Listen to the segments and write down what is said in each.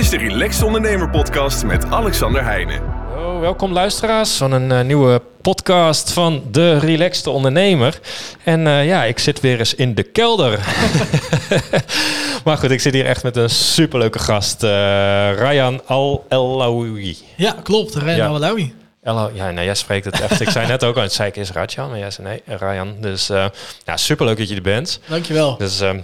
is de Relaxed Ondernemer Podcast met Alexander Heijnen. Oh, welkom luisteraars van een eh, nieuwe podcast van de Relaxed Ondernemer. En eh, ja, ik zit weer eens in de kelder. maar goed, ik zit hier echt met een superleuke gast. eh Ryan Al-Elawi. Ja, klopt. Ryan Ja. Hallo, ja, nee, jij spreekt het echt. Ik zei net ook al, het zei ik is Rajan, maar jij zei nee, Ryan. Dus eh ja, superleuk dat je er bent. Dankjewel. Dus ehm,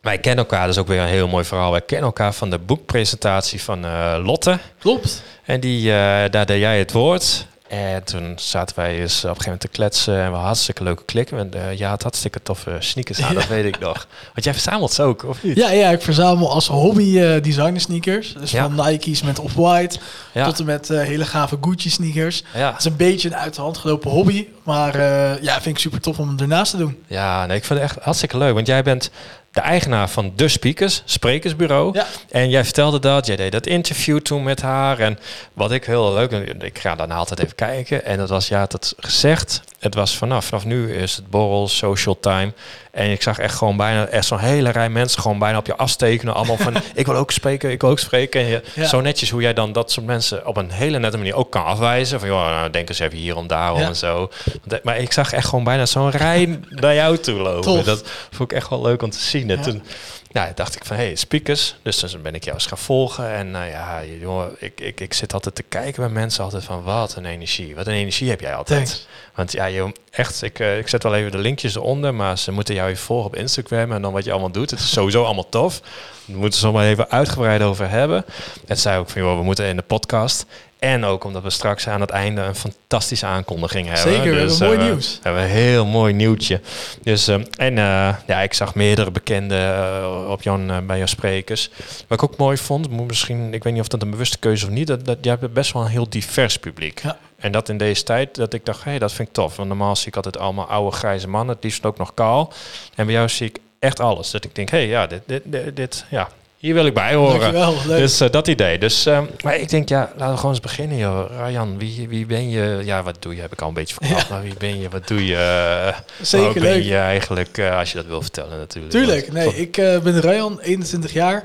wij kennen elkaar, dat is ook weer een heel mooi verhaal. Wij kennen elkaar van de boekpresentatie van eh, Lotte. Klopt. En die, eh, daar deed jij het woord. En toen zaten wij eens op een gegeven moment te kletsen en we hadden hartstikke leuke klikken. En uh, ja, had hartstikke toffe sneakers aan, dat weet ik nog. Want jij verzamelt ze ook, of niet? Ja, ja, ik verzamel als hobby eh, designer sneakers. Dus Ja. van Nike's met Off-White Ja. tot en met eh, hele gave Gucci sneakers. Het is een beetje een uit de hand gelopen hobby. Maar eh, ja, vind ik super tof om het ernaast te doen. ja, nee, ik vind het echt hartstikke leuk. Want jij bent de eigenaar van De Speakers, sprekersbureau. Ja. En jij vertelde dat, jij deed dat interview toen met haar. En wat ik heel leuk ik ga daarna altijd even kijken. En dat was, ja, het gezegd. Het was vanaf, vanaf nu is het borrel, social time. En ik zag echt gewoon bijna, echt zo'n hele rij mensen gewoon bijna op je afstekenen. Allemaal van, ik wil ook spreken, ik wil ook spreken. En je, Ja. Zo netjes hoe jij dan dat soort mensen op een hele nette manier ook kan afwijzen. Van, joh, nou, denk eens even hierom, daarom Ja. en zo. Want, Maar ik zag echt gewoon bijna zo'n rij naar jou toe lopen. Tof. Dat vond ik echt wel leuk om te zien. En Ja. toen ja, dacht ik van, hey, speakers. Dus toen ben ik jou eens gaan volgen. En nou ja, jongen, ik, ik, ik zit altijd te kijken bij mensen altijd van, wat een energie. Wat een energie heb jij altijd. Thanks. Want ja, joh, echt, ik, eh, ik zet wel even de linkjes eronder. Maar ze moeten jou even volgen op Instagram. En dan wat je allemaal doet. Het is sowieso allemaal tof. We moeten er maar even uitgebreid over hebben. Het zei ook van, joh, we moeten in de podcast. En ook omdat we straks aan het einde een fantastische aankondiging hebben. Zeker, we eh, mooi we- nieuws. we hebben een heel mooi nieuwtje. Dus, ehm, en eh, ja, ik zag meerdere bekenden eh, op Jan, eh, bij jouw sprekers. Wat ik ook mooi vond, moet misschien, ik weet niet of dat een bewuste keuze of niet, dat, dat jij hebt best wel een heel divers publiek. Ja. En dat in deze tijd, dat ik dacht, hé, hey, dat vind ik tof. Want normaal zie ik altijd allemaal oude grijze mannen, het liefst ook nog kaal. En bij jou zie ik echt alles. Dat ik denk, hé, hey, ja, dit, dit, dit, dit- ja, hier wil ik bij horen. Dankjewel. Leuk. Dus eh, dat idee. Dus, ehm, maar ik denk, ja, laten we gewoon eens beginnen. Joh. Ryan, wie, wie ben je? Ja, wat doe je? Heb ik al een beetje verklapt. Maar wie ben je? Wat doe je? Zeker hoe ben je eigenlijk, eh, als je dat wil vertellen natuurlijk. Tuurlijk. Want- Nee, tot- ik eh, ben Ryan, 21 jaar.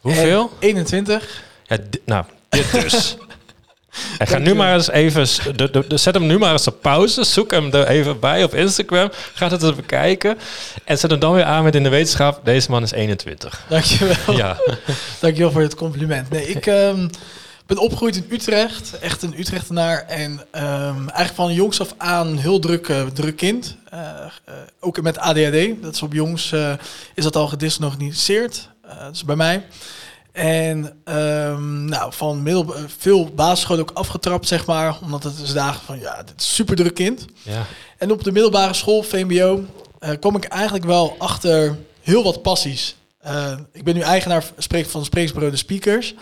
Hoeveel? En 21. Ja, nou, dit dus. En ga nu maar eens even, de, de, de- zet hem nu maar eens op pauze. Zoek hem er even bij op Instagram. Ga het even kijken. En zet hem dan weer aan met in de wetenschap. Deze man is 21. Dankjewel. Ja, Dankjewel voor het compliment. Nee, ik ehm, ben opgegroeid in Utrecht. Echt een Utrechtenaar. En ehm, eigenlijk van jongs af aan heel druk, eh, druk kind. Eh, eh, ook met ADHD. Dat is op jongs is dat al. Eh dat is bij mij. En ehm, nou, van middel, veel basisschool ook afgetrapt, zeg maar. Omdat het is dagen van, ja, dit is super druk kind. ja. En op de middelbare school, VMBO, eh, kwam ik eigenlijk wel achter heel wat passies. Eh, ik ben nu eigenaar van spreeksbureau De Speakers.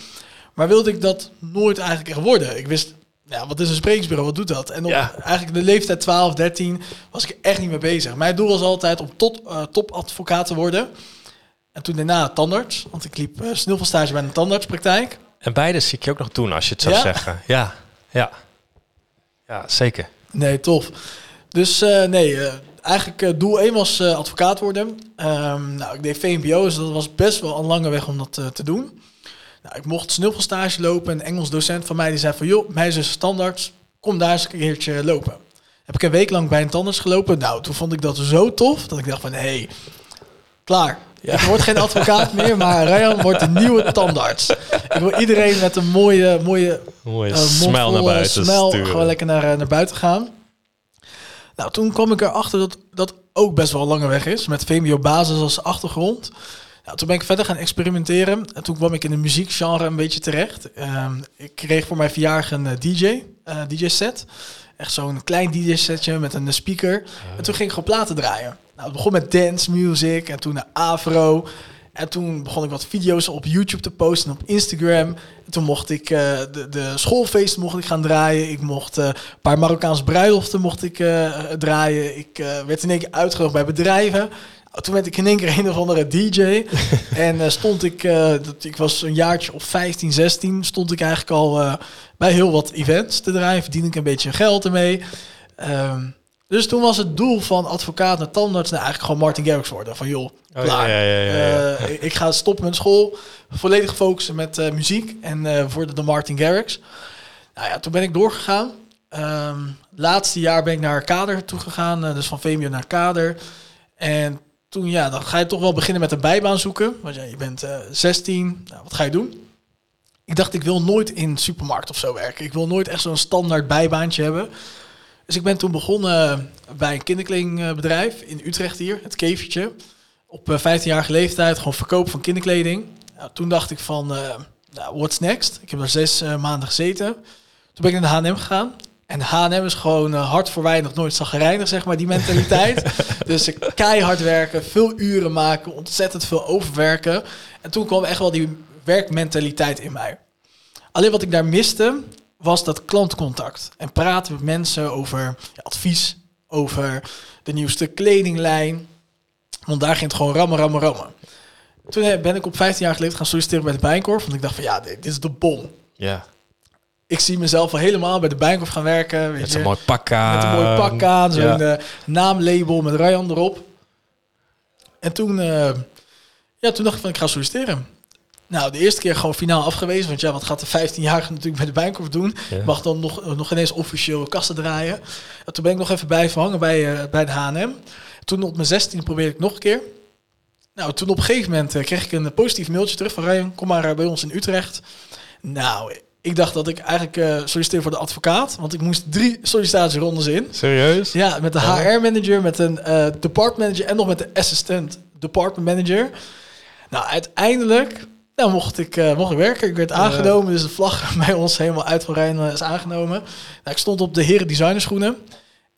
Maar wilde ik dat nooit eigenlijk echt worden? Ik wist, ja, wat is een spreeksbureau? Wat doet dat? En op Ja. eigenlijk de leeftijd 12, 13 was ik echt niet mee bezig. Mijn doel was altijd om tot, eh, topadvocaat te worden. En toen daarna tandarts. Want ik liep uh, stage bij een tandartspraktijk. En beide zie ik je ook nog doen, als je het zou Ja? zeggen. Ja, ja. Ja, zeker. Nee, tof. Dus eh, nee, eh, eigenlijk doel 1 was advocaat worden. Ehm, nou, ik deed VMBO, dus dat was best wel een lange weg om dat te doen. Nou, ik mocht snuffelstage lopen. Een Engels docent van mij die zei van... joh, mij is een standaard, kom daar eens een keertje lopen. Heb ik een week lang bij een tandarts gelopen. Nou, toen vond ik dat zo tof, dat ik dacht van... hé, hey, klaar. Ik word geen advocaat meer, maar Ryan wordt de nieuwe tandarts. Ik wil iedereen met een mooie, mooie Mooie uh, smile naar eh, buiten smel sturen. gewoon lekker naar, eh, naar buiten gaan. Nou, toen kwam ik erachter dat dat ook best wel een lange weg is. Met VMBO basis als achtergrond. Nou, toen ben ik verder gaan experimenteren. En toen kwam ik in de muziekgenre een beetje terecht. Ehm, ik kreeg voor mijn verjaardag een eh, DJ, eh, DJ-set. Echt zo'n klein DJ-setje met een speaker. En toen ging ik gewoon platen draaien. Nou, het begon met dance music en toen naar Afro. En toen begon ik wat video's op YouTube te posten en op Instagram. En toen mocht ik eh, de, de schoolfeesten mocht ik gaan draaien. Ik mocht eh, een paar Marokkaans bruiloften mocht ik eh, draaien. Ik werd in één keer uitgenodigd bij bedrijven. Toen werd ik in één keer een of andere DJ. en eh, stond ik, eh, dat, ik was een jaartje of 15, 16, stond ik eigenlijk al eh, bij heel wat events te draaien. Verdiende ik een beetje geld ermee. Ehm, Dus toen was het doel van advocaat naar tandarts nou eigenlijk gewoon Martin Garrix worden. Van joh, Oh, klaar. ja, ja, ja, ja. Ik- ga stoppen met school, volledig focussen met muziek en worden de Martin Garrix. Nou ja, toen ben ik doorgegaan. Ehm laatste jaar ben ik naar Kader toegegaan, eh dus van VMBO naar Kader. En toen, ja, dan ga je toch wel beginnen met een bijbaan zoeken. Want ja, je bent eh 16, nou, wat ga je doen? Ik dacht, ik wil nooit in supermarkt of zo werken. Ik wil nooit echt zo'n standaard bijbaantje hebben. Dus ik ben toen begonnen bij een kinderkledingbedrijf in Utrecht hier, het Kevertje. Op eh, 15-jarige leeftijd, gewoon verkoop van kinderkleding. Nou, toen dacht ik van, eh, nou, what's next? Ik heb daar zes eh, maanden gezeten. Toen ben ik naar de H&M gegaan. En H&M is gewoon eh, hard voor weinig, nooit zagrijnig, zeg maar, die mentaliteit. dus keihard werken, veel uren maken, ontzettend veel overwerken. En toen kwam echt wel die werkmentaliteit in mij. Alleen wat ik daar miste, was dat klantcontact. En praten met mensen over advies, over de nieuwste kledinglijn. Want daar ging het gewoon rammen, rammen, rammen. Toen eh, ben ik op 15 jaar geleden gaan solliciteren bij de Bijenkorf. Want ik dacht van ja, dit is de bom. Ja, Ik zie mezelf al helemaal bij de Bijenkorf gaan werken. Weet met zo'n mooi pak aan. met een mooi pak aan, zo'n Ja. eh, naamlabel met Ryan erop. En toen, eh, ja, toen dacht ik van ik ga solliciteren. Nou, de eerste keer gewoon finaal afgewezen. Want ja, wat gaat de 15-jarige natuurlijk bij de Bijenkorf doen? Ja. Mag dan nog, nog ineens officieel kassen draaien. En toen ben ik nog even hangen bij, eh, bij de H&M. Toen op mijn 16 probeerde ik nog een keer. Nou, toen op een gegeven moment kreeg ik een positief mailtje terug van Ryan, kom maar bij ons in Utrecht. Nou, ik dacht dat ik eigenlijk eh solliciteerde voor de advocaat, want ik moest drie sollicitatierondes in. Serieus? Ja, met de HR-manager, met een eh department manager en nog met de assistant department manager. Nou, uiteindelijk nou, mocht, ik, eh, mocht ik werken. Ik werd aangenomen, dus de vlag bij ons helemaal uit van Rijn is aangenomen. Nou, ik stond op de heren designerschoenen.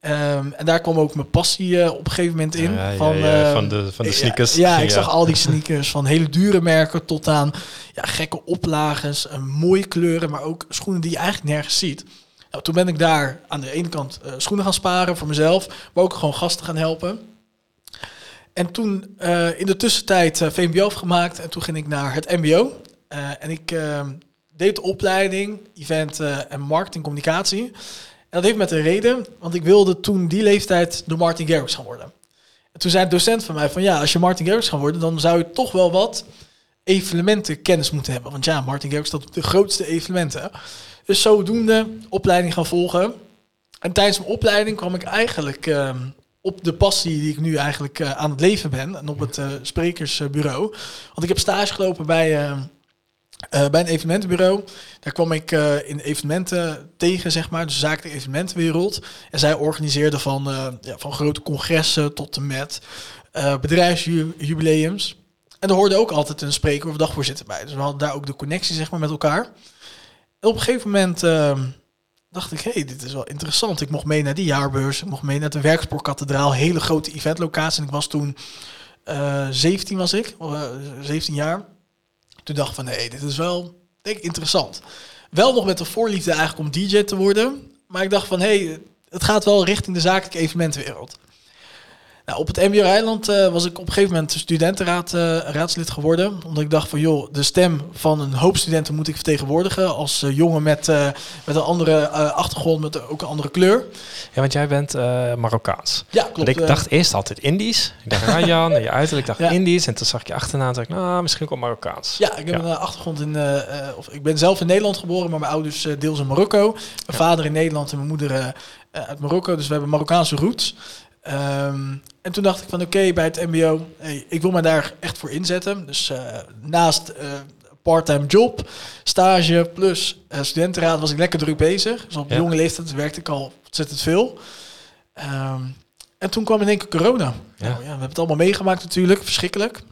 Ehm, en daar kwam ook mijn passie eh, op een gegeven moment in. Ja, van, ja, eh, van de- van de sneakers. Ja, ik zag al die sneakers van hele dure merken tot aan ja, gekke oplages, eh, mooie kleuren, maar ook schoenen die je eigenlijk nergens ziet. Nou, toen ben ik daar aan de ene kant eh, schoenen gaan sparen voor mezelf, maar ook gewoon gasten gaan helpen. En toen in de tussentijd VMBO afgemaakt en toen ging ik naar het MBO. En ik eh, deed de opleiding event en marketing communicatie. En dat heeft met een reden, want ik wilde toen die leeftijd de Martin Garrix gaan worden. En toen zei een docent van mij van ja, als je Martin Garrix gaat worden, dan zou je toch wel wat evenementen kennis moeten hebben. Want ja, Martin Garrix staat op de grootste evenementen. Dus zodoende opleiding gaan volgen. En tijdens mijn opleiding kwam ik eigenlijk ehm, op de passie die ik nu eigenlijk eh, aan het leven ben. En op het eh, sprekersbureau. Want ik heb stage gelopen bij, eh, bij een evenementenbureau. Daar kwam ik eh, in evenementen tegen, zeg maar. Dus de zakelijke evenementenwereld. En zij organiseerden van, eh, ja, van grote congressen tot en met bedrijfsjubileums. En er hoorde ook altijd een spreker of dagvoorzitter bij. Dus we hadden daar ook de connectie zeg maar, met elkaar. Op een gegeven moment ehm, dacht ik, hé, hey, dit is wel interessant. Ik mocht mee naar die jaarbeurs. Ik mocht mee naar de Werkspoorkathedraal. Hele grote eventlocatie. En ik was toen eh 17 was ik, of, eh, 17 jaar. Toen dacht van, nee, dit is wel denk ik, interessant. Wel nog met de voorliefde eigenlijk om DJ te worden. Maar ik dacht van, hé, hey, het gaat wel richting de zakelijke evenementenwereld. Nou, op het MBO Eiland eh, was ik op een gegeven moment studentenraad eh, raadslid geworden. Omdat ik dacht van, joh, de stem van een hoop studenten moet ik vertegenwoordigen. Als eh, jongen met, met een andere achtergrond, met ook een andere kleur. Ja, want jij bent Marokkaans. Ja, klopt. Ik dacht eerst altijd Indisch. Ik dacht Rajan, en je uiterlijk dacht Ja. Indisch. En toen zag ik je achternaam en dacht ik, nou, misschien ook wel Marokkaans. Ja, ik heb een achtergrond in. of ik ben zelf in Nederland geboren, maar mijn ouders deels in Marokko. Mijn vader in Nederland en mijn moeder uit Marokko. Dus we hebben Marokkaanse roots. Ehm, en toen dacht ik van oké, bij het MBO, hey, ik wil me daar echt voor inzetten. Dus eh, naast eh parttime job, stage plus eh, studentenraad was ik lekker druk bezig. Dus op Ja. jonge leeftijd werkte ik al ontzettend veel. Ehm, en toen kwam in één keer corona. Ja. Nou, ja, we hebben het allemaal meegemaakt natuurlijk, verschrikkelijk.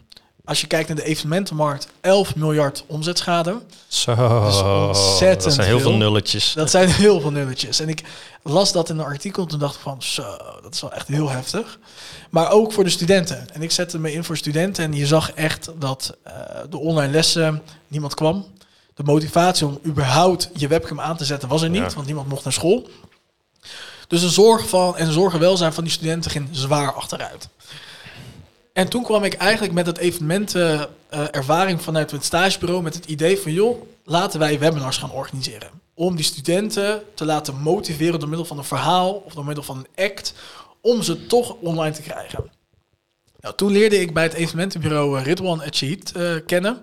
Als je kijkt naar de evenementenmarkt, 11 miljard omzetschade. Zo, Dat is ontzettend dat zijn heel veel veel. nulletjes. Dat zijn heel veel nulletjes. En ik las dat in een artikel, toen dacht ik van, zo, dat is wel echt heel heftig. Maar ook voor de studenten. En ik zette me in voor studenten en je zag echt dat eh, de online lessen, niemand kwam. De motivatie om überhaupt je webcam aan te zetten was er niet, Ja. want niemand mocht naar school. Dus de zorg van en de zorg en welzijn van die studenten ging zwaar achteruit. En toen kwam ik eigenlijk met het evenementen eh, ervaring vanuit het stagebureau met het idee van joh, laten wij webinars gaan organiseren. Om die studenten te laten motiveren door middel van een verhaal of door middel van een act om ze toch online te krijgen. Nou, toen leerde ik bij het evenementenbureau uh, Ridwan Echid uh, kennen.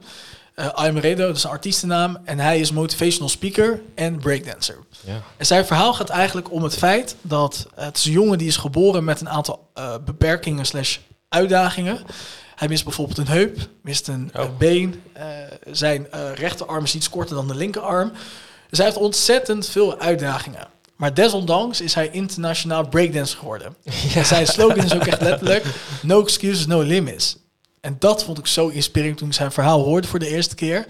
Uh, I'm Redo, dat is een artiestennaam. En hij is motivational speaker en breakdancer. Ja. En zijn verhaal gaat eigenlijk om het feit dat het is een jongen die is geboren met een aantal uh, beperkingen slash uitdagingen. Hij mist bijvoorbeeld een heup, mist een Oh. uh, been. Uh, zijn rechterarm is iets korter dan de linkerarm. Dus hij heeft ontzettend veel uitdagingen. Maar desondanks is hij internationaal breakdance geworden. En zijn slogan is ook echt letterlijk... No excuses, no limits. En dat vond ik zo inspirerend toen ik zijn verhaal hoorde voor de eerste keer.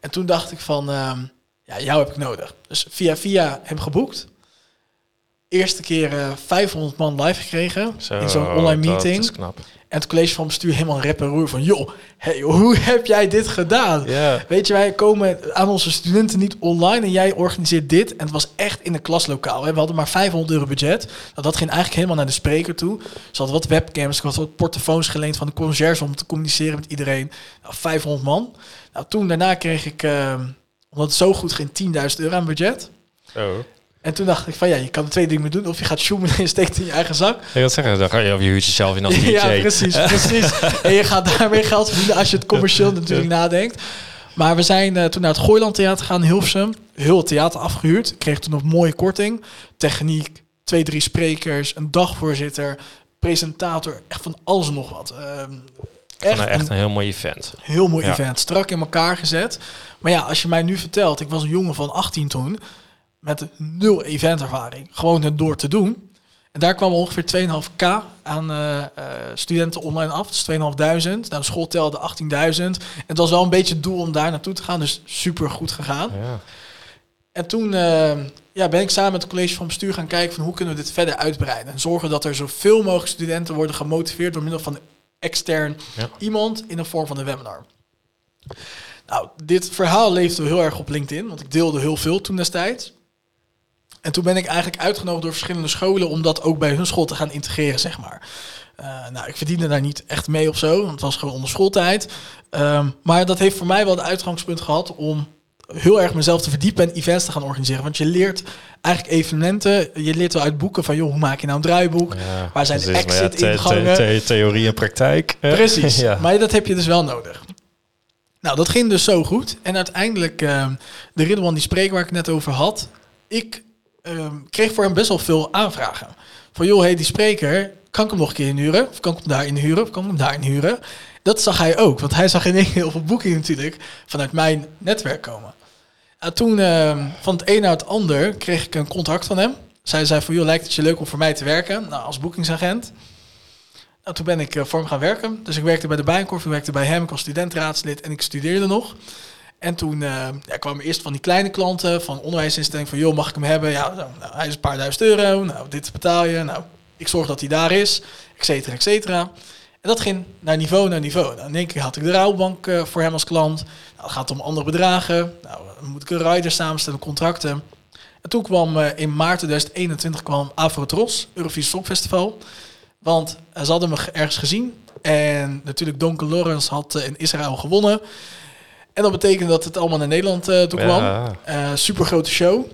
En toen dacht ik van... Uh, ja, jou heb ik nodig. Dus via via hem geboekt. Eerste keer uh, 500 man live gekregen Zo, in zo'n online meeting. Dat is knap. En het college van bestuur helemaal rep en roer van... joh, hey, hoe heb jij dit gedaan? Weet je, wij komen aan onze studenten niet online... en jij organiseert dit. En het was echt in een klaslokaal. We hadden maar 500 euro budget. Nou, dat ging eigenlijk helemaal naar de spreker toe. Ze hadden wat webcams, ik had wat portofoons geleend... van de conciërge om te communiceren met iedereen. Nou, 500 man. Nou, toen daarna kreeg ik... Uh, omdat het zo goed ging, 10.000 euro aan budget. Zo. En toen dacht ik van ja, je kan er twee dingen mee doen. Of je gaat zoemen en je steekt in je eigen zak. Ik wil zeggen, dan ga je, of je huurt jezelf in als DJ. Ja, precies, precies. en je gaat daarmee geld verdienen als je het commercieel natuurlijk nadenkt. Maar we zijn uh, toen naar het Gooiland Theater gegaan in Hilversum. Heel het theater afgehuurd. Ik kreeg toen nog een mooie korting. Techniek, twee, drie sprekers, een dagvoorzitter, presentator. Echt van alles en nog wat. Uh, echt, een, echt een heel mooi event. Heel mooi ja. event. Strak in elkaar gezet. Maar ja, als je mij nu vertelt, ik was een jongen van 18 toen met nul eventervaring. Gewoon het door te doen. En daar kwam ongeveer 2,5k aan uh, uh, studenten online af. Dus 2.500. Nou, de school telde 18.000. En het was wel een beetje het doel om daar naartoe te gaan. Dus super goed gegaan. Ja. En toen uh, ja, ben ik samen met het college van bestuur gaan kijken van hoe kunnen we dit verder uitbreiden. En zorgen dat er zoveel mogelijk studenten worden gemotiveerd door middel van extern ja. iemand in de vorm van een webinar. Nou, dit verhaal leefde heel erg op LinkedIn, want ik deelde heel veel toen destijds. En toen ben ik eigenlijk uitgenodigd door verschillende scholen om dat ook bij hun school te gaan integreren, zeg maar. Uh, nou, ik verdiende daar niet echt mee of zo, want het was gewoon onder schooltijd. Um, maar dat heeft voor mij wel het uitgangspunt gehad om heel erg mezelf te verdiepen en events te gaan organiseren. Want je leert eigenlijk evenementen, je leert wel uit boeken van, joh, hoe maak je nou een draaiboek? Ja, Waar zijn de maar ja, exit-ingangen? the- the- theorie en praktijk. Precies, ja. maar dat heb je dus wel nodig. Nou, dat ging dus zo goed. En uiteindelijk, uh, de Ridwan die spreek waar ik net over had, ik uh, kreeg voor hem best wel veel aanvragen. Van joh, hey, die spreker, kan ik hem nog een keer inhuren? Of kan ik hem daar inhuren? Of kan ik hem daar inhuren? Dat zag hij ook, want hij zag in heel veel boekingen natuurlijk vanuit mijn netwerk komen. Nou, toen, uh, van het een naar het ander, kreeg ik een contact van hem. Zij zei van, joh, lijkt het je leuk om voor mij te werken? Nou, als boekingsagent. Nou, toen ben ik uh, voor hem gaan werken. Dus ik werkte bij de Bijenkorf, ik werkte bij hem, ik was studentenraadslid en ik studeerde nog. En toen uh, ja, kwamen eerst van die kleine klanten van onderwijsinstelling van, joh, mag ik hem hebben? Ja, nou, hij is een paar duizend euro, nou, dit betaal je, nou, ik zorg dat hij daar is, et cetera, et cetera. En dat ging naar niveau naar niveau. Nou, in één keer had ik de rouwbank uh, voor hem als klant. Nou, dan gaat het om andere bedragen. Nou, dan moet ik een rider samenstellen, contracten. En toen kwam uh, in maart 2021 kwam Afro-Tros, Eurovisie Songfestival. Want ze hadden me ergens gezien. En natuurlijk Donke Lawrence had in Israël gewonnen. En dat betekende dat het allemaal naar Nederland uh, toe kwam. Ja. super grote show.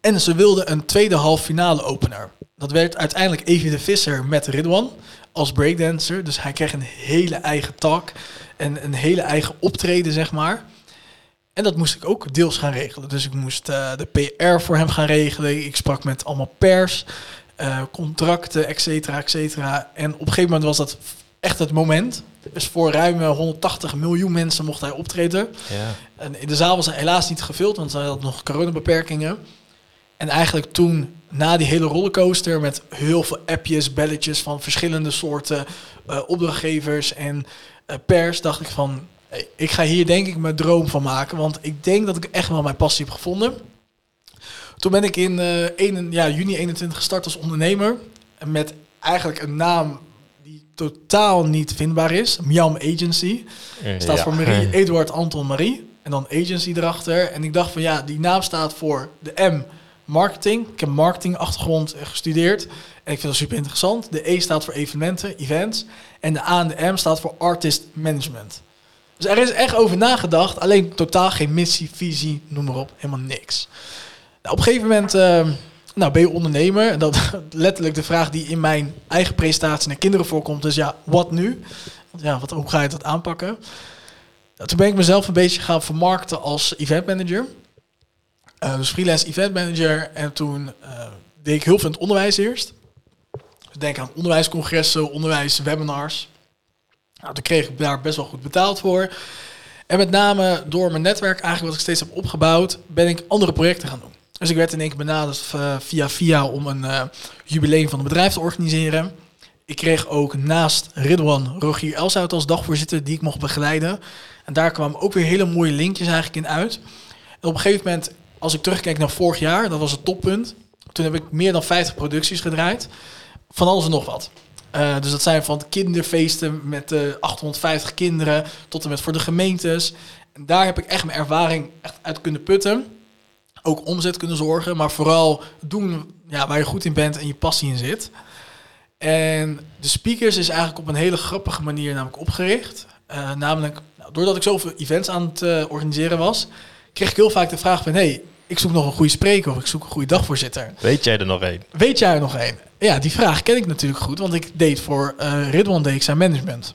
En ze wilden een tweede half finale opener. Dat werd uiteindelijk Evie de Visser met Ridwan als breakdancer. Dus hij kreeg een hele eigen talk en een hele eigen optreden, zeg maar. En dat moest ik ook deels gaan regelen. Dus ik moest uh, de PR voor hem gaan regelen. Ik sprak met allemaal pers, uh, contracten, et cetera, et cetera. En op een gegeven moment was dat echt het moment. Dus voor ruim 180 miljoen mensen mocht hij optreden. Ja. En in de zaal was hij helaas niet gevuld, want hij had nog coronabeperkingen. En eigenlijk toen, na die hele rollercoaster met heel veel appjes, belletjes van verschillende soorten uh, opdrachtgevers en uh, pers, dacht ik van, ik ga hier denk ik mijn droom van maken, want ik denk dat ik echt wel mijn passie heb gevonden. Toen ben ik in uh, 1, ja, juni 21 gestart als ondernemer met eigenlijk een naam die totaal niet vindbaar is, Miam Agency. Staat ja. voor Marie, Eduard, Anton, Marie. En dan agency erachter. En ik dacht van ja, die naam staat voor de M, marketing. Ik heb marketing achtergrond gestudeerd. En ik vind dat super interessant. De E staat voor evenementen, events. En de A en de M staat voor artist management. Dus er is echt over nagedacht. Alleen totaal geen missie, visie, noem maar op. Helemaal niks. Nou, op een gegeven moment uh, nou, ben je ondernemer? En dat letterlijk de vraag die in mijn eigen presentatie naar kinderen voorkomt. Dus ja, wat nu? Ja, wat, hoe ga je dat aanpakken? Toen ben ik mezelf een beetje gaan vermarkten als event manager. Eh, dus freelance event manager. En toen eh, deed ik heel veel in het onderwijs eerst. Dus denk aan onderwijscongressen, onderwijswebinars. Nou, toen kreeg ik daar best wel goed betaald voor. En met name door mijn netwerk, eigenlijk wat ik steeds heb opgebouwd, ben ik andere projecten gaan doen. Dus ik werd in één keer benaderd eh, via via om een eh, jubileum van het bedrijf te organiseren. Ik kreeg ook naast Ridwan Rogier Elshout als dagvoorzitter die ik mocht begeleiden. En daar kwamen ook weer hele mooie linkjes eigenlijk in uit. En op een gegeven moment, als ik terugkijk naar vorig jaar, dat was het toppunt. Toen heb ik meer dan 50 producties gedraaid. Van alles en nog wat. Eh, dus dat zijn van kinderfeesten met eh 850 kinderen tot en met voor de gemeentes. En daar heb ik echt mijn ervaring echt uit kunnen putten. Ook omzet kunnen zorgen, maar vooral doen ja, waar je goed in bent en je passie in zit. En de speakers is eigenlijk op een hele grappige manier namelijk opgericht. Eh, namelijk, nou, doordat ik zoveel events aan het eh, organiseren was, kreeg ik heel vaak de vraag van... hey, ik zoek nog een goede spreker of ik zoek een goede dagvoorzitter. Weet jij er nog één? Weet jij er nog één? Ja, die vraag ken ik natuurlijk goed, want ik deed voor eh Ridwan deed ik zijn management.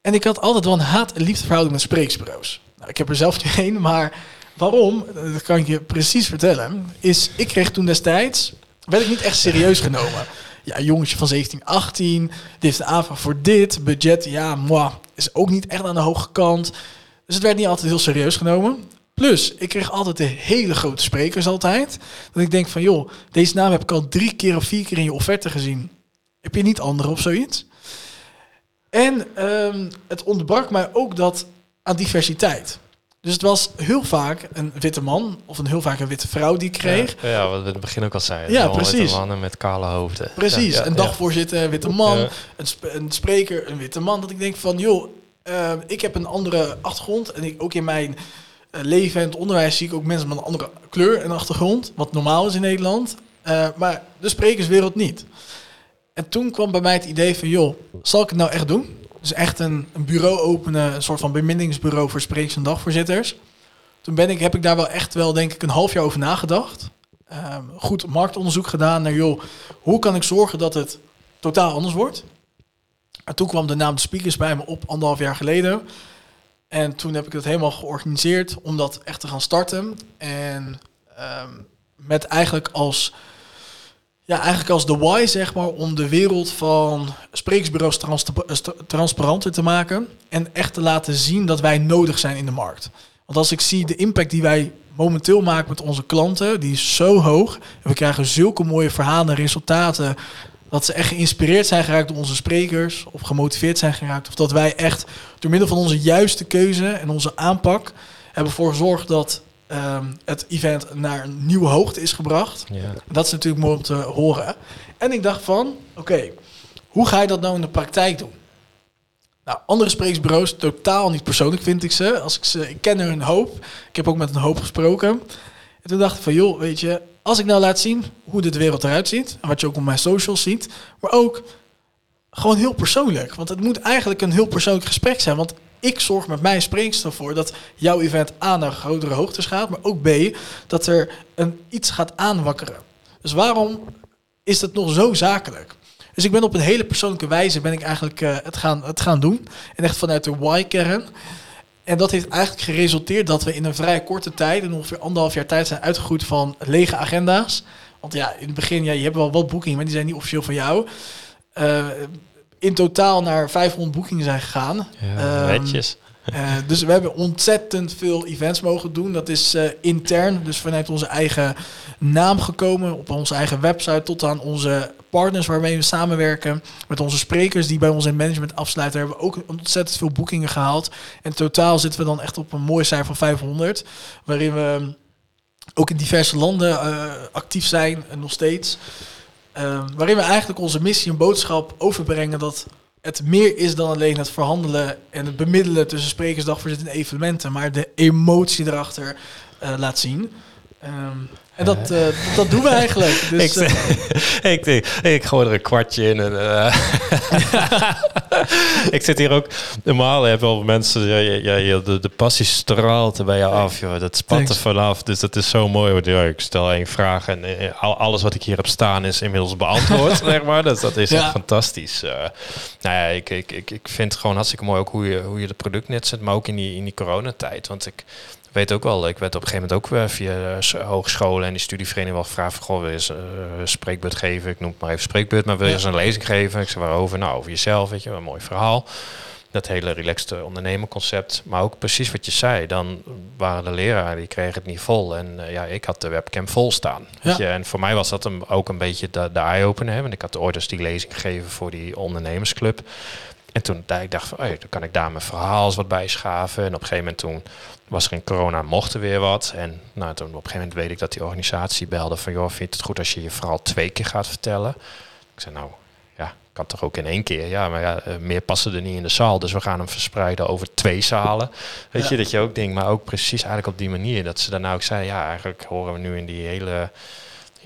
En ik had altijd wel een haat- en liefdeverhouding met spreeksbureaus. Nou, ik heb er zelf niet één, maar waarom, dat kan ik je precies vertellen, is ik kreeg toen destijds, werd ik niet echt serieus genomen. Ja, jongetje van 17, 18, die heeft een aanvraag voor dit, budget, ja, moi, is ook niet echt aan de hoge kant. Dus het werd niet altijd heel serieus genomen. Plus, ik kreeg altijd de hele grote sprekers altijd. Dat ik denk van, joh, deze naam heb ik al drie keer of vier keer in je offerte gezien. Heb je niet andere of zoiets? En ehm, het ontbrak mij ook dat aan diversiteit. Dus het was heel vaak een witte man of een heel vaak een witte vrouw die kreeg. Ja, ja, wat we in het begin ook al zeiden. Ja, precies. witte mannen met kale hoofden. Precies, Ja, ja, een dagvoorzitter, een witte man, een, sp- een spreker, een witte man. Dat ik denk van, joh, eh, ik heb een andere achtergrond. En ik, ook in mijn eh, leven en het onderwijs zie ik ook mensen met een andere kleur en achtergrond. Wat normaal is in Nederland. Eh, maar de sprekerswereld niet. En toen kwam bij mij het idee van, joh, zal ik het nou echt doen? Dus echt een, een bureau openen, een soort van bemiddingsbureau voor sprekers en dagvoorzitters. Toen ben ik, heb ik daar wel echt wel, denk ik, een half jaar over nagedacht. Ehm, goed marktonderzoek gedaan naar, joh, hoe kan ik zorgen dat het totaal anders wordt? En toen kwam de naam de speakers bij me op anderhalf jaar geleden. En toen heb ik het helemaal georganiseerd om dat echt te gaan starten. En ehm, met eigenlijk als, ja, eigenlijk als de why, zeg maar, om de wereld van spreeksbureaus trans transparanter te maken. En echt te laten zien dat wij nodig zijn in de markt. Want als ik zie de impact die wij momenteel maken met onze klanten, die is zo hoog. En we krijgen zulke mooie verhalen en resultaten. Dat ze echt geïnspireerd zijn geraakt door onze sprekers. Of gemotiveerd zijn geraakt. Of dat wij echt door middel van onze juiste keuze en onze aanpak hebben ervoor gezorgd dat ehm, het event naar een nieuwe hoogte is gebracht. Ja. Dat is natuurlijk mooi om te horen. En ik dacht van, oké, hoe ga je dat nou in de praktijk doen? Nou, andere spreeksbureaus, totaal niet persoonlijk vind ik ze. Als ik ze, ik ken er een hoop. Ik heb ook met een hoop gesproken. En toen dacht ik van, joh, weet je, als ik nou laat zien hoe dit wereld eruit ziet, wat je ook op mijn socials ziet, maar ook gewoon heel persoonlijk. Want het moet eigenlijk een heel persoonlijk gesprek zijn. Want ik zorg met mijn spreekster voor dat jouw event A naar grotere hoogtes gaat, maar ook B, dat er een, iets gaat aanwakkeren. Dus waarom is dat nog zo zakelijk? Dus ik ben op een hele persoonlijke wijze ben ik eigenlijk eh, het, gaan, het gaan doen. En echt vanuit de why-kern. En dat heeft eigenlijk geresulteerd dat we in een vrij korte tijd, in ongeveer anderhalf jaar tijd, zijn uitgegroeid van lege agenda's. Want ja, in het begin, ja, je hebt wel wat boekingen, maar die zijn niet officieel van jou. Eh, in totaal naar 500 boekingen zijn gegaan. Ja, Ehm, netjes. eh, dus we hebben ontzettend veel events mogen doen. Dat is eh, intern, dus vanuit onze eigen naam gekomen, op onze eigen website, tot aan onze partners waarmee we samenwerken. Met onze sprekers die bij ons in management afsluiten, hebben we ook ontzettend veel boekingen gehaald. En totaal zitten we dan echt op een mooi cijfer van 500, waarin we ook in diverse landen eh, actief zijn en nog steeds. Eh, waarin we eigenlijk onze missie en boodschap overbrengen dat het meer is dan alleen het verhandelen en het bemiddelen tussen sprekers, dagvoorzitter en evenementen, maar de emotie erachter eh, laat zien. Ehm, en dat, eh, dat, doen we eigenlijk. Dus, ik, eh, ik, denk, ik gooi er een kwartje in. En, eh, ik zit hier ook... Normaal heb wel mensen... Ja, ja, ja, de, de passie straalt er bij je af, joh. Dat spat er vanaf. Dus dat is zo mooi. Want ja, ik stel één vraag en al- alles wat ik hier heb staan is inmiddels beantwoord, zeg maar. Dus dat is Ja. echt fantastisch. Nou ja, ik, ik, ik, ik vind het gewoon hartstikke mooi ook hoe je, hoe je het product neerzet. Maar ook in die, in die coronatijd. Want ik weet ook wel, ik werd op een gegeven moment ook eh, via eh, hogescholen en die studievereniging wel gevraagd van, goh, wil je eens eh, een spreekbeurt geven? Ik noem het maar even spreekbeurt, maar wil je eens een lezing geven? Ik zei, waarover? Nou, over jezelf, weet je, een mooi verhaal. Dat hele relaxed ondernemerconcept. Maar ook precies wat je zei, dan waren de leraren, die kregen het niet vol. En ja, ik had de webcam vol staan. Weet Ja. je? En voor mij was dat een, ook een beetje de, de eye-opener. Want ik had ooit eens die lezing gegeven voor die ondernemersclub. En toen dacht ik dacht van, oh, dan kan ik daar mijn verhaal eens wat bij schaven. En op een gegeven moment toen was er in corona, mocht er weer wat. En nou, toen op een gegeven moment weet ik dat die organisatie belde van, joh, vind je het goed als je je verhaal twee keer gaat vertellen? Ik zei, nou, ja, kan toch ook in één keer. Ja, maar ja, eh, meer passen er niet in de zaal. Dus we gaan hem verspreiden over twee zalen. Weet Ja. je, dat je ook denkt, maar ook precies eigenlijk op die manier. Dat ze daarna ook zei, ja, eigenlijk horen we nu in die hele...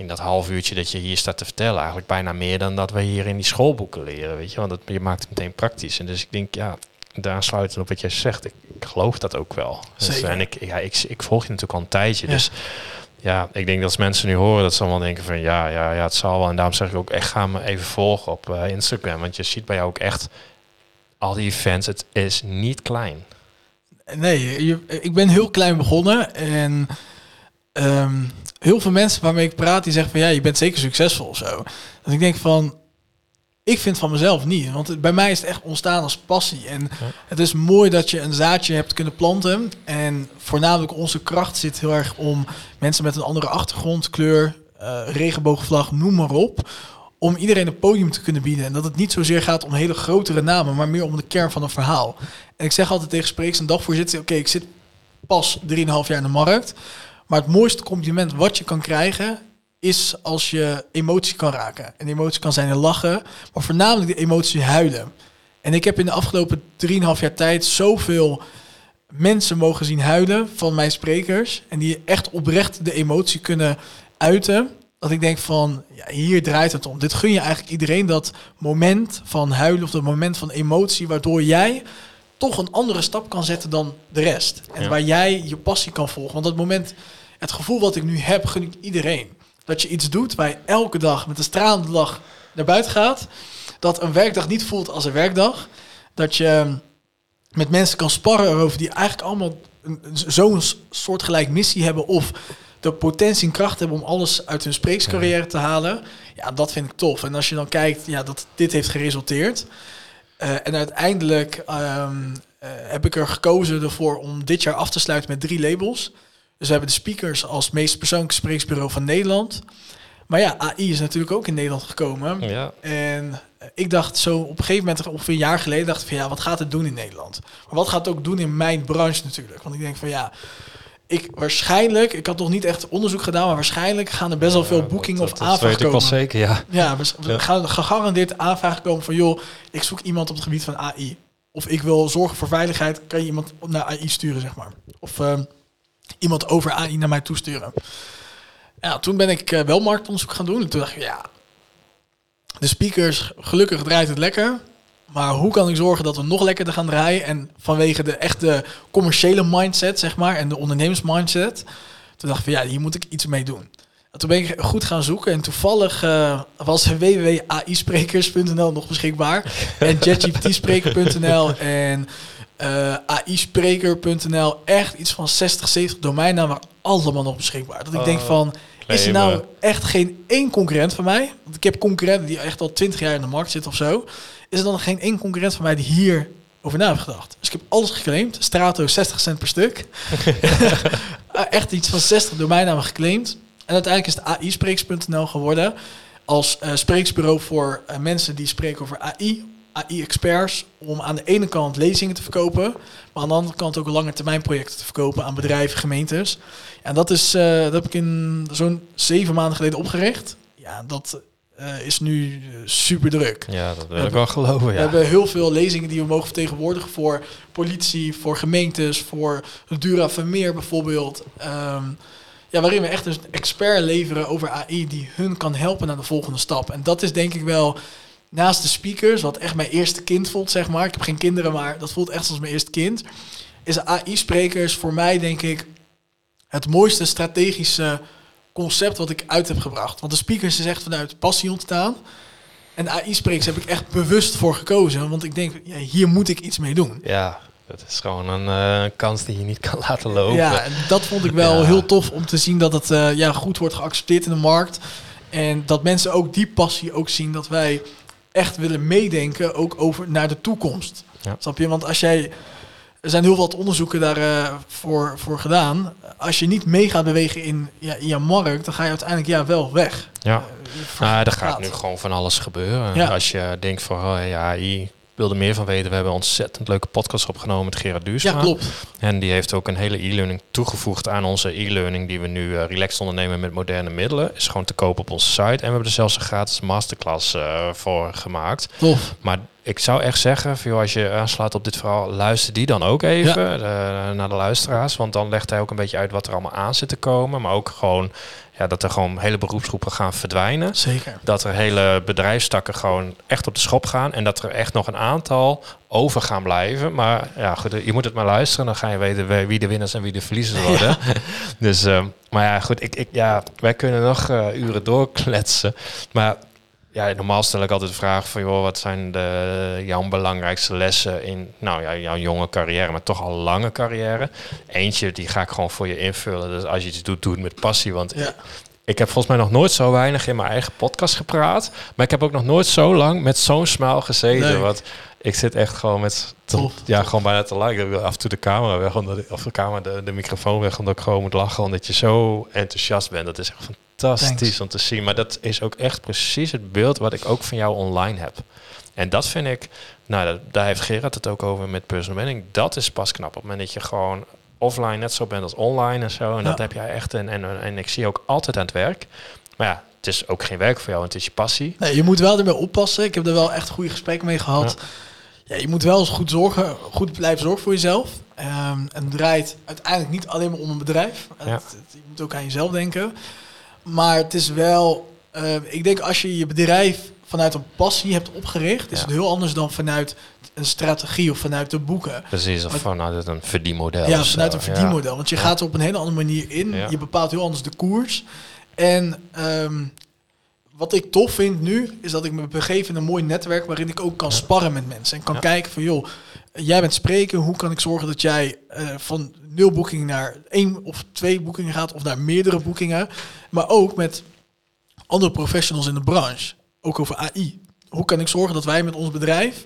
In dat half uurtje dat je hier staat te vertellen, eigenlijk bijna meer dan dat we hier in die schoolboeken leren, weet je. Want het, je maakt het meteen praktisch. En dus ik denk, ja, daar sluiten op wat jij zegt. Ik, ik geloof dat ook wel. Dus, en ik, ja, ik, ik volg je natuurlijk al een tijdje. Ja. Dus ja, ik denk dat als mensen nu horen, dat ze allemaal denken van ja, ja, ja, het zal wel. En daarom zeg ik ook echt, ga me even volgen op eh, Instagram. Want je ziet bij jou ook echt al die events. Het is niet klein. Nee, je, ik ben heel klein begonnen en ehm, heel veel mensen waarmee ik praat, die zeggen van ja, je bent zeker succesvol of zo. Dat ik denk van, ik vind van mezelf niet, want het- bij mij is het echt ontstaan als passie. En het is mooi dat je een zaadje hebt kunnen planten. En voornamelijk onze kracht zit heel erg om mensen met een andere achtergrond, kleur, eh, regenboogvlag, noem maar op. Om iedereen een podium te kunnen bieden. En dat het niet zozeer gaat om hele grotere namen, maar meer om de kern van een verhaal. En ik zeg altijd tegen spreeks en dagvoorzitters, oké, ik zit pas 3,5 jaar in de markt. Maar het mooiste compliment wat je kan krijgen, is als je emotie kan raken. En emotie kan zijn lachen, maar voornamelijk de emotie huilen. En ik heb in de afgelopen 3,5 jaar tijd zoveel mensen mogen zien huilen van mijn sprekers. En die echt oprecht de emotie kunnen uiten. Dat ik denk van, ja, hier draait het om. Dit gun je eigenlijk iedereen dat moment van huilen of dat moment van emotie, waardoor jij toch een andere stap kan zetten dan de rest. En Ja. waar jij je passie kan volgen. Want dat moment, het gevoel wat ik nu heb, gun ik iedereen. Dat je iets doet waar je elke dag met een stralende lach naar buiten gaat. Dat een werkdag niet voelt als een werkdag. Dat je met mensen kan sparren over die eigenlijk allemaal zo'n soortgelijk missie hebben. Of de potentie en kracht hebben om alles uit hun spreekscarrière te halen. Ja, dat vind ik tof. En als je dan kijkt, ja, dat dit heeft geresulteerd. Eh, en uiteindelijk ehm, eh, heb ik er gekozen ervoor om dit jaar af te sluiten met drie labels. Dus we hebben de speakers als meest persoonlijke spreeksbureau van Nederland. Maar ja, AI is natuurlijk ook in Nederland gekomen. Ja, En eh, ik dacht zo op een gegeven moment, ongeveer een jaar geleden, dacht ik van ja, wat gaat het doen in Nederland? Maar wat gaat het ook doen in mijn branche natuurlijk? Want ik denk van ja, ik waarschijnlijk, ik had nog niet echt onderzoek gedaan, maar waarschijnlijk gaan er best wel veel boekingen dat, of dat, dat aanvragen weet ik wel komen. zeker, ja. Ja, we, we Ja. gaan gegarandeerd aanvragen komen van joh, ik zoek iemand op het gebied van AI. Of ik wil zorgen voor veiligheid, kan je iemand naar AI sturen, zeg maar. Of ehm, iemand over AI naar mij toesturen. Ja, toen ben ik eh, wel marktonderzoek gaan doen. En toen dacht ik, ja, de speakers, gelukkig draait het lekker. Maar hoe kan ik zorgen dat we nog lekkerder gaan draaien? En vanwege de echte commerciële mindset, zeg maar, en de ondernemersmindset. Toen dacht ik van ja, hier moet ik iets mee doen. En toen ben ik goed gaan zoeken en toevallig eh, was www.aisprekers.nl nog beschikbaar. en ChatGPT-spreker.nl en eh AI-spreker.nl. Echt iets van 60, 70 domeinnamen allemaal nog beschikbaar. Dat ik denk Oh, van, is er nou echt geen één concurrent van mij? Want ik heb concurrenten die echt al 20 jaar in de markt zitten of zo. Is er dan geen één concurrent van mij die hier over na heeft gedacht? Dus ik heb alles geclaimd. Strato 60 cent per stuk. echt iets van 60 domeinnamen geclaimd. En uiteindelijk is het AI-spreeks.nl geworden. Als eh, spreeksbureau voor eh, mensen die spreken over AI. AI-experts. Om aan de ene kant lezingen te verkopen. Maar aan de andere kant ook lange termijn projecten te verkopen aan bedrijven, gemeentes. En dat, is, eh, dat heb ik in zo'n zeven maanden geleden opgericht. Ja, dat eh, is nu super druk. Ja, dat wil ik wel geloven, We hebben heel veel lezingen die we mogen vertegenwoordigen voor politie, voor gemeentes, voor Dura Vermeer bijvoorbeeld. Ehm, ja, waarin we echt een expert leveren over AI die hun kan helpen naar de volgende stap. En dat is denk ik wel naast de speakers, wat echt mijn eerste kind voelt, zeg maar. Ik heb geen kinderen, maar dat voelt echt als mijn eerste kind. Is AI-sprekers voor mij, denk ik, het mooiste strategische concept wat ik uit heb gebracht. Want de speakers is echt vanuit passie ontstaan. En AI-sprekers heb ik echt bewust voor gekozen. Want ik denk, ja, hier moet ik iets mee doen. Ja, dat is gewoon een eh, kans die je niet kan laten lopen. Ja, en dat vond ik wel Ja. heel tof om te zien dat het eh, ja, goed wordt geaccepteerd in de markt. En dat mensen ook die passie ook zien dat wij echt willen meedenken ook over naar de toekomst. Ja. Snap je? Want als jij er zijn heel wat onderzoeken daarvoor voor, voor gedaan. Als je niet mee gaat bewegen in, ja, in je markt, dan ga je uiteindelijk ja, wel weg. Ja. Eh, je Nou, er gaat nu gewoon van alles gebeuren. Ja. Als je denkt van, oh, ja, je wil er meer van weten. We hebben een ontzettend leuke podcast opgenomen met Gerard Duursma. Ja, klopt. En die heeft ook een hele e-learning toegevoegd aan onze e-learning die we nu eh relaxed ondernemen met moderne middelen. Is gewoon te koop op onze site. En we hebben er zelfs een gratis masterclass eh, voor gemaakt. Tof. Maar ik zou echt zeggen, joh, als je aanslaat op dit verhaal, luister die dan ook even eh, naar de luisteraars. Want dan legt hij ook een beetje uit wat er allemaal aan zit te komen. Maar ook gewoon ja, dat er gewoon hele beroepsgroepen gaan verdwijnen. Zeker. Dat er hele bedrijfstakken gewoon echt op de schop gaan. En dat er echt nog een aantal over gaan blijven. Maar ja, goed, je moet het maar luisteren. Dan ga je weten wie- de winnaars en wie de verliezers worden. dus, eh, maar ja, goed. Ik, ik, ja, wij kunnen nog eh, uren doorkletsen. Maar ja, normaal stel ik altijd de vraag van... Joh, wat zijn de, jouw belangrijkste lessen in nou, ja, jouw jonge carrière... maar toch al lange carrière? Eentje, die ga ik gewoon voor je invullen. Dus als je iets doet, doe het met passie. Want Ja. ik heb volgens mij nog nooit zo weinig in mijn eigen podcast gepraat. Maar ik heb ook nog nooit zo lang met zo'n smile gezeten. Nee. Want ik zit echt gewoon met... te- Tof. ja, gewoon bijna te lachen. Ik wil af en toe de camera weg. Omdat ik, of de camera, de, de microfoon weg. Omdat ik gewoon moet lachen. Omdat je zo enthousiast bent. Dat is echt fantastisch Thanks. om te zien. Maar dat is ook echt precies het beeld wat ik ook van jou online heb. En dat vind ik... Nou, dat- daar heeft Gerard het ook over met personal branding. Dat is pas knap. Op het moment dat je gewoon offline net zo bent als online en zo. En Ja. dat heb jij echt. En, en, en ik zie je ook altijd aan het werk. Maar ja, het is ook geen werk voor jou. Het is je passie. Nee, je moet wel ermee oppassen. Ik heb er wel echt goede gesprekken mee gehad. Ja. je moet wel eens goed zorgen, goed blijven zorgen voor jezelf. Ehm, en het draait uiteindelijk niet alleen maar om een bedrijf. Het- Ja. het- je moet ook aan jezelf denken. Maar het is wel, eh, ik denk als je je bedrijf vanuit een passie hebt opgericht, is Ja. het heel anders dan vanuit een strategie of vanuit de boeken. Precies, of Maar- vanuit een verdienmodel. Ja, vanuit een Ja. verdienmodel. Want je Ja. gaat er op een hele andere manier in. Je bepaalt heel anders de koers. En ehm, wat ik tof vind nu, is dat ik me begeef in een mooi netwerk waarin ik ook kan sparren met mensen. En kan kijken van, joh, jij bent spreker, hoe kan ik zorgen dat jij eh, van nul boekingen naar één of twee boekingen gaat, of naar meerdere boekingen. Maar ook met andere professionals in de branche. Ook over AI. Hoe kan ik zorgen dat wij met ons bedrijf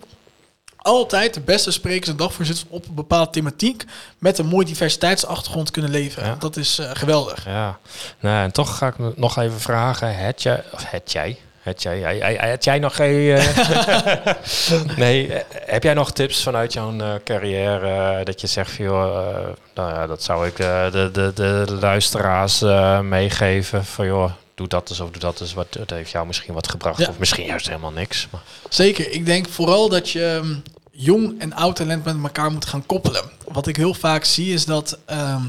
altijd de beste sprekers en dagvoorzitters op een bepaalde thematiek met een mooi diversiteitsachtergrond kunnen leveren. Ja. Dat is eh, geweldig. Ja, nou, en toch ga ik me nog even vragen. Het jij, of het jij, het jij, jij- jij- jij nog geen... eh, nee, eh, heb jij nog tips vanuit jouw eh, carrière dat je zegt, van, joh, nou ja, dat zou ik de, de, de, luisteraars meegeven van, joh, doe dat eens of doe dat eens. Wat, dat heeft jou misschien wat gebracht Ja. of misschien juist helemaal niks. Maar, Zeker. Ik denk vooral dat je ehm, jong en oud talent met elkaar moet gaan koppelen. Wat ik heel vaak zie is dat ehm,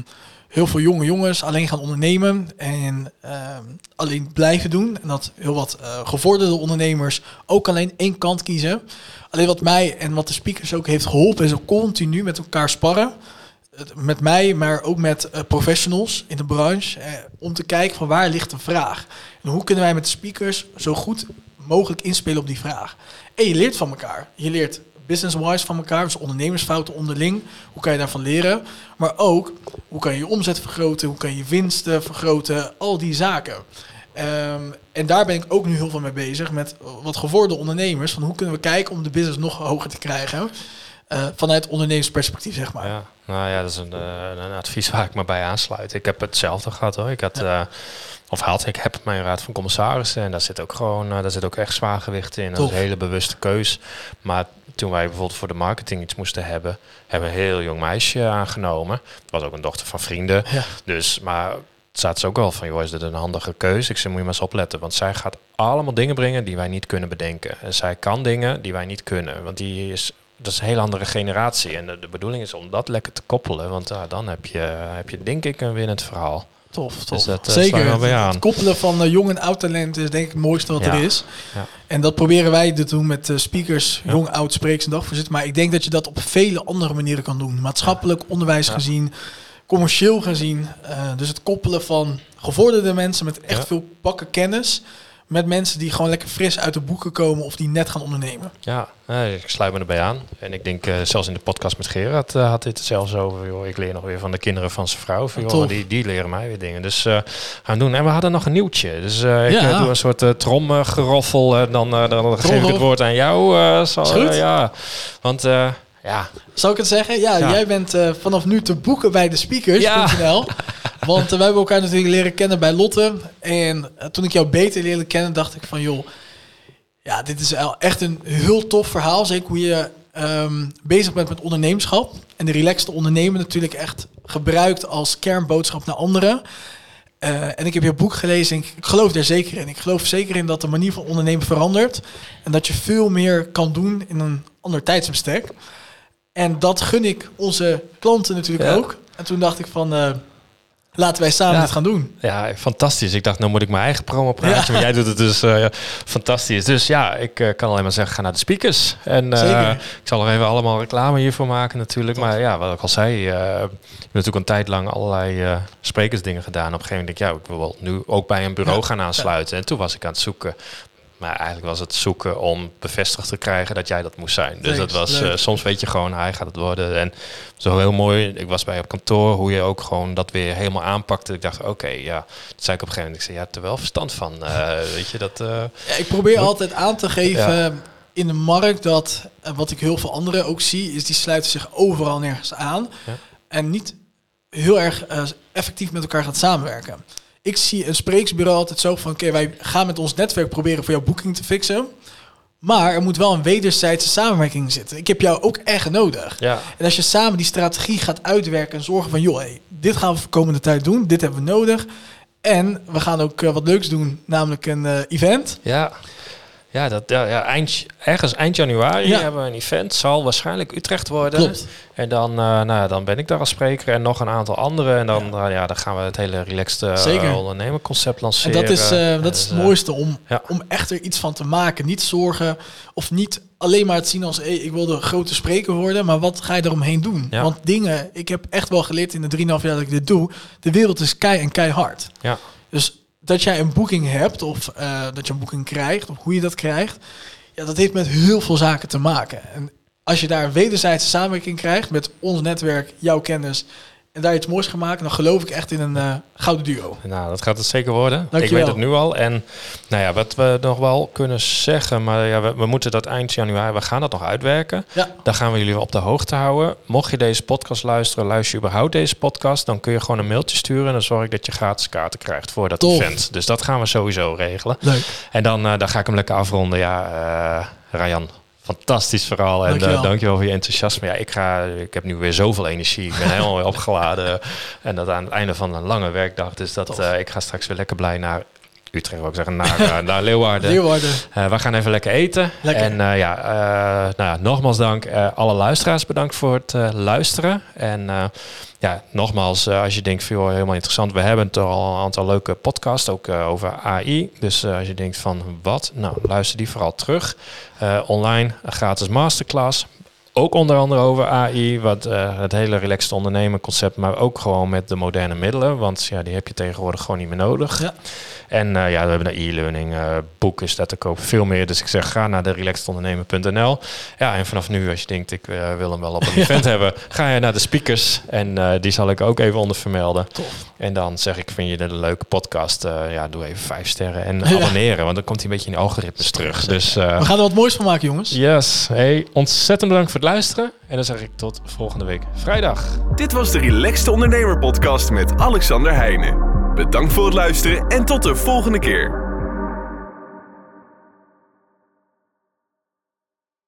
heel veel jonge jongens alleen gaan ondernemen en ehm, alleen blijven doen. En dat heel wat eh, gevorderde ondernemers ook alleen één kant kiezen. Alleen wat mij en wat de speakers ook heeft geholpen is ook continu met elkaar sparren. Met mij, maar ook met eh, professionals in de branche. eh, om te kijken van waar ligt de vraag. En hoe kunnen wij met de speakers zo goed mogelijk inspelen op die vraag. En je leert van elkaar. Je leert business-wise van elkaar, dus ondernemersfouten onderling. Hoe kan je daarvan leren? Maar ook, hoe kan je je omzet vergroten? Hoe kan je winsten vergroten? Al die zaken. Ehm, en daar ben ik ook nu heel veel mee bezig met wat gevorderde ondernemers. Van hoe kunnen we kijken om de business nog hoger te krijgen? Eh, vanuit ondernemersperspectief, zeg maar. Ja, nou ja, dat is een, eh, een advies waar ik me bij aansluit. Ik heb hetzelfde gehad hoor. Ik had, eh, of had, ik heb mijn raad van commissarissen en daar zit ook gewoon, eh, daar zit ook echt zwaargewicht in. Dat is een hele bewuste keus. Maar toen wij bijvoorbeeld voor de marketing iets moesten hebben, hebben we een heel jong meisje aangenomen. Dat was ook een dochter van vrienden. Ja. Dus, maar het staat ze ook wel van, joh, is dit een handige keuze? Ik zei, moet je maar eens opletten, want zij gaat allemaal dingen brengen die wij niet kunnen bedenken. En zij kan dingen die wij niet kunnen, want die is, dat is een hele andere generatie. En de, de bedoeling is om dat lekker te koppelen, want ah, dan heb je, heb je denk ik een winnend verhaal. Tof, tof. Dus dat, eh, Zeker. bij Het- aan. Het koppelen van eh, jong en oud talent is denk ik het mooiste wat Ja. er is. Ja. En dat proberen wij te doen met eh, speakers, Ja. jong, oud, spreeks en dagvoorzitter. Maar ik denk dat je dat op vele andere manieren kan doen. Maatschappelijk, onderwijs gezien, commercieel gezien. Dus het koppelen van gevorderde mensen met echt veel pakken kennis. Met mensen die gewoon lekker fris uit de boeken komen of die net gaan ondernemen. Ja, ik sluit me erbij aan. En ik denk, eh, zelfs in de podcast met Gerard eh, had dit zelfs over. Joh, ik leer nog weer van de kinderen van zijn vrouw. Van, joh, die, die leren mij weer dingen. Dus eh, gaan doen. En we hadden nog een nieuwtje. Dus ik Ja. doe een soort uh, tromgeroffel. dan, dan geef ik het woord aan jou. zal, eh, ja, want ja, Zou ik het zeggen? Ja, Ja. jij bent vanaf nu te boeken bij de speakers.nl. Ja. Want wij hebben elkaar natuurlijk leren kennen bij Lotte. En eh, toen ik jou beter leerde kennen, dacht ik van joh, ja, dit is echt een heel tof verhaal. Zeker hoe je ehm, bezig bent met ondernemerschap. En de relaxte ondernemen natuurlijk echt gebruikt als kernboodschap naar anderen. Eh, en ik heb je boek gelezen en ik, ik geloof daar zeker in. Ik geloof zeker in dat de manier van ondernemen verandert. En dat je veel meer kan doen in een ander tijdsbestek. En dat gun ik onze klanten natuurlijk Ja. ook. En toen dacht ik van, eh, laten wij samen Ja. dit gaan doen. ja, fantastisch. Ik dacht, nou moet ik mijn eigen promo praatje. Ja. Maar jij doet het dus eh, fantastisch. Dus ja, ik eh, kan alleen maar zeggen, ga naar de speakers. En Zeker. ik zal er even allemaal reclame hiervoor maken natuurlijk. Maar ja, wat ik al zei, ik heb natuurlijk een tijd lang allerlei sprekersdingen gedaan. Op een gegeven moment denk ik, ja, ik wil nu ook bij een bureau Ja. gaan aansluiten. En toen was ik aan het zoeken. Maar eigenlijk was het zoeken om bevestigd te krijgen dat jij dat moest zijn. Dus Leuk, dat was, eh, soms weet je gewoon, hij gaat het worden. En zo heel mooi, ik was bij op kantoor, hoe je ook gewoon dat weer helemaal aanpakte. Ik dacht, oké, ja. Toen zei ik op een gegeven moment, ik zei, je hebt er wel verstand van. eh, weet je, dat... eh, Ja, ik probeer altijd aan te geven Ja. in de markt dat, wat ik heel veel anderen ook zie, is die sluiten zich overal nergens aan. Ja. En niet heel erg effectief met elkaar gaan samenwerken. Ik zie een spreeksbureau altijd zo van, oké, wij gaan met ons netwerk proberen voor jouw boeking te fixen. Maar er moet wel een wederzijdse samenwerking zitten. Ik heb jou ook echt nodig. ja, En als je samen die strategie gaat uitwerken en zorgen van, joh, hey, dit gaan we voor de komende tijd doen, dit hebben we nodig. En we gaan ook eh, wat leuks doen, namelijk een eh, event. Ja, ja, dat, ja, ja eind, ergens eind januari Ja. hebben we een event. Zal waarschijnlijk Utrecht worden. Klopt. En dan, eh, nou, ja, dan ben ik daar als spreker en nog een aantal anderen. En dan, ja. ja, dan gaan we het hele relaxed eh, Zeker. ondernemerconcept En lanceren. dat is, eh, dat is Dus, het eh, mooiste om, om echt er iets van te maken. Niet zorgen of niet alleen maar het zien als hey, ik wil de grote spreker worden, maar wat ga je eromheen doen? Want dingen, ik heb echt wel geleerd in de 3,5 jaar dat ik dit doe, de wereld is kei en keihard. Ja. Dus dat jij een boeking hebt of eh, dat je een boeking krijgt of hoe je dat krijgt, ja, dat heeft met heel veel zaken te maken. En als je daar een wederzijdse samenwerking krijgt met ons netwerk, jouw kennis en daar iets moois gaan maken, dan geloof ik echt in een eh, gouden duo. Nou, dat gaat het zeker worden. Ik weet het nu al. En nou ja, wat we nog wel kunnen zeggen, maar ja, we, we moeten dat eind januari, we gaan dat nog uitwerken. Ja. Daar gaan we jullie op de hoogte houden. Mocht je deze podcast luisteren, luister je überhaupt deze podcast, dan kun je gewoon een mailtje sturen en dan zorg ik dat je gratis kaarten krijgt voor dat Tof. event. Dus dat gaan we sowieso regelen. Leuk. En dan, eh, dan ga ik hem lekker afronden. Ja, eh Rayan, fantastisch verhaal. En Dankjewel. Uh, dankjewel voor je enthousiasme. Ja, ik, ga, ik heb nu weer zoveel energie. Ik ben helemaal weer opgeladen. En dat aan het einde van een lange werkdag. Dus dat, eh, ik ga straks weer lekker blij naar Utrecht, wil ik zeggen, naar, eh, naar Leeuwarden. Leeuwarden. Eh, we gaan even lekker eten. Lekker. En eh, ja, nou, ja, nogmaals dank. Alle luisteraars bedankt voor het luisteren. En ja, nogmaals, als je denkt, veel helemaal interessant. We hebben toch al een aantal leuke podcasts, ook over AI. Dus als je denkt van wat, nou luister die vooral terug. Online, een gratis masterclass. Ook onder andere over AI, wat eh, het hele relaxed ondernemen concept, maar ook gewoon met de moderne middelen. Want ja, die heb je tegenwoordig gewoon niet meer nodig. Ja. En eh, ja, we hebben een e-learning, eh boek is dat te kopen, veel meer. Dus ik zeg, ga naar de relaxedondernemen.nl. Ja, en vanaf nu, als je denkt, ik wil hem wel op een event hebben, ga je naar de speakers. En die zal ik ook even onder vermelden. Tof. En dan zeg ik, vind je dit een leuke podcast? Ja, doe even vijf sterren en Ja. abonneren, want dan komt hij een beetje in de algoritmes terug. Dus We gaan er wat moois van maken, jongens. yes, hey, ontzettend bedankt voor het luisteren. En dan zeg ik tot volgende week vrijdag. Dit was de Relaxed Ondernemer Podcast met Alexander Heijnen. Bedankt voor het luisteren en tot de volgende keer.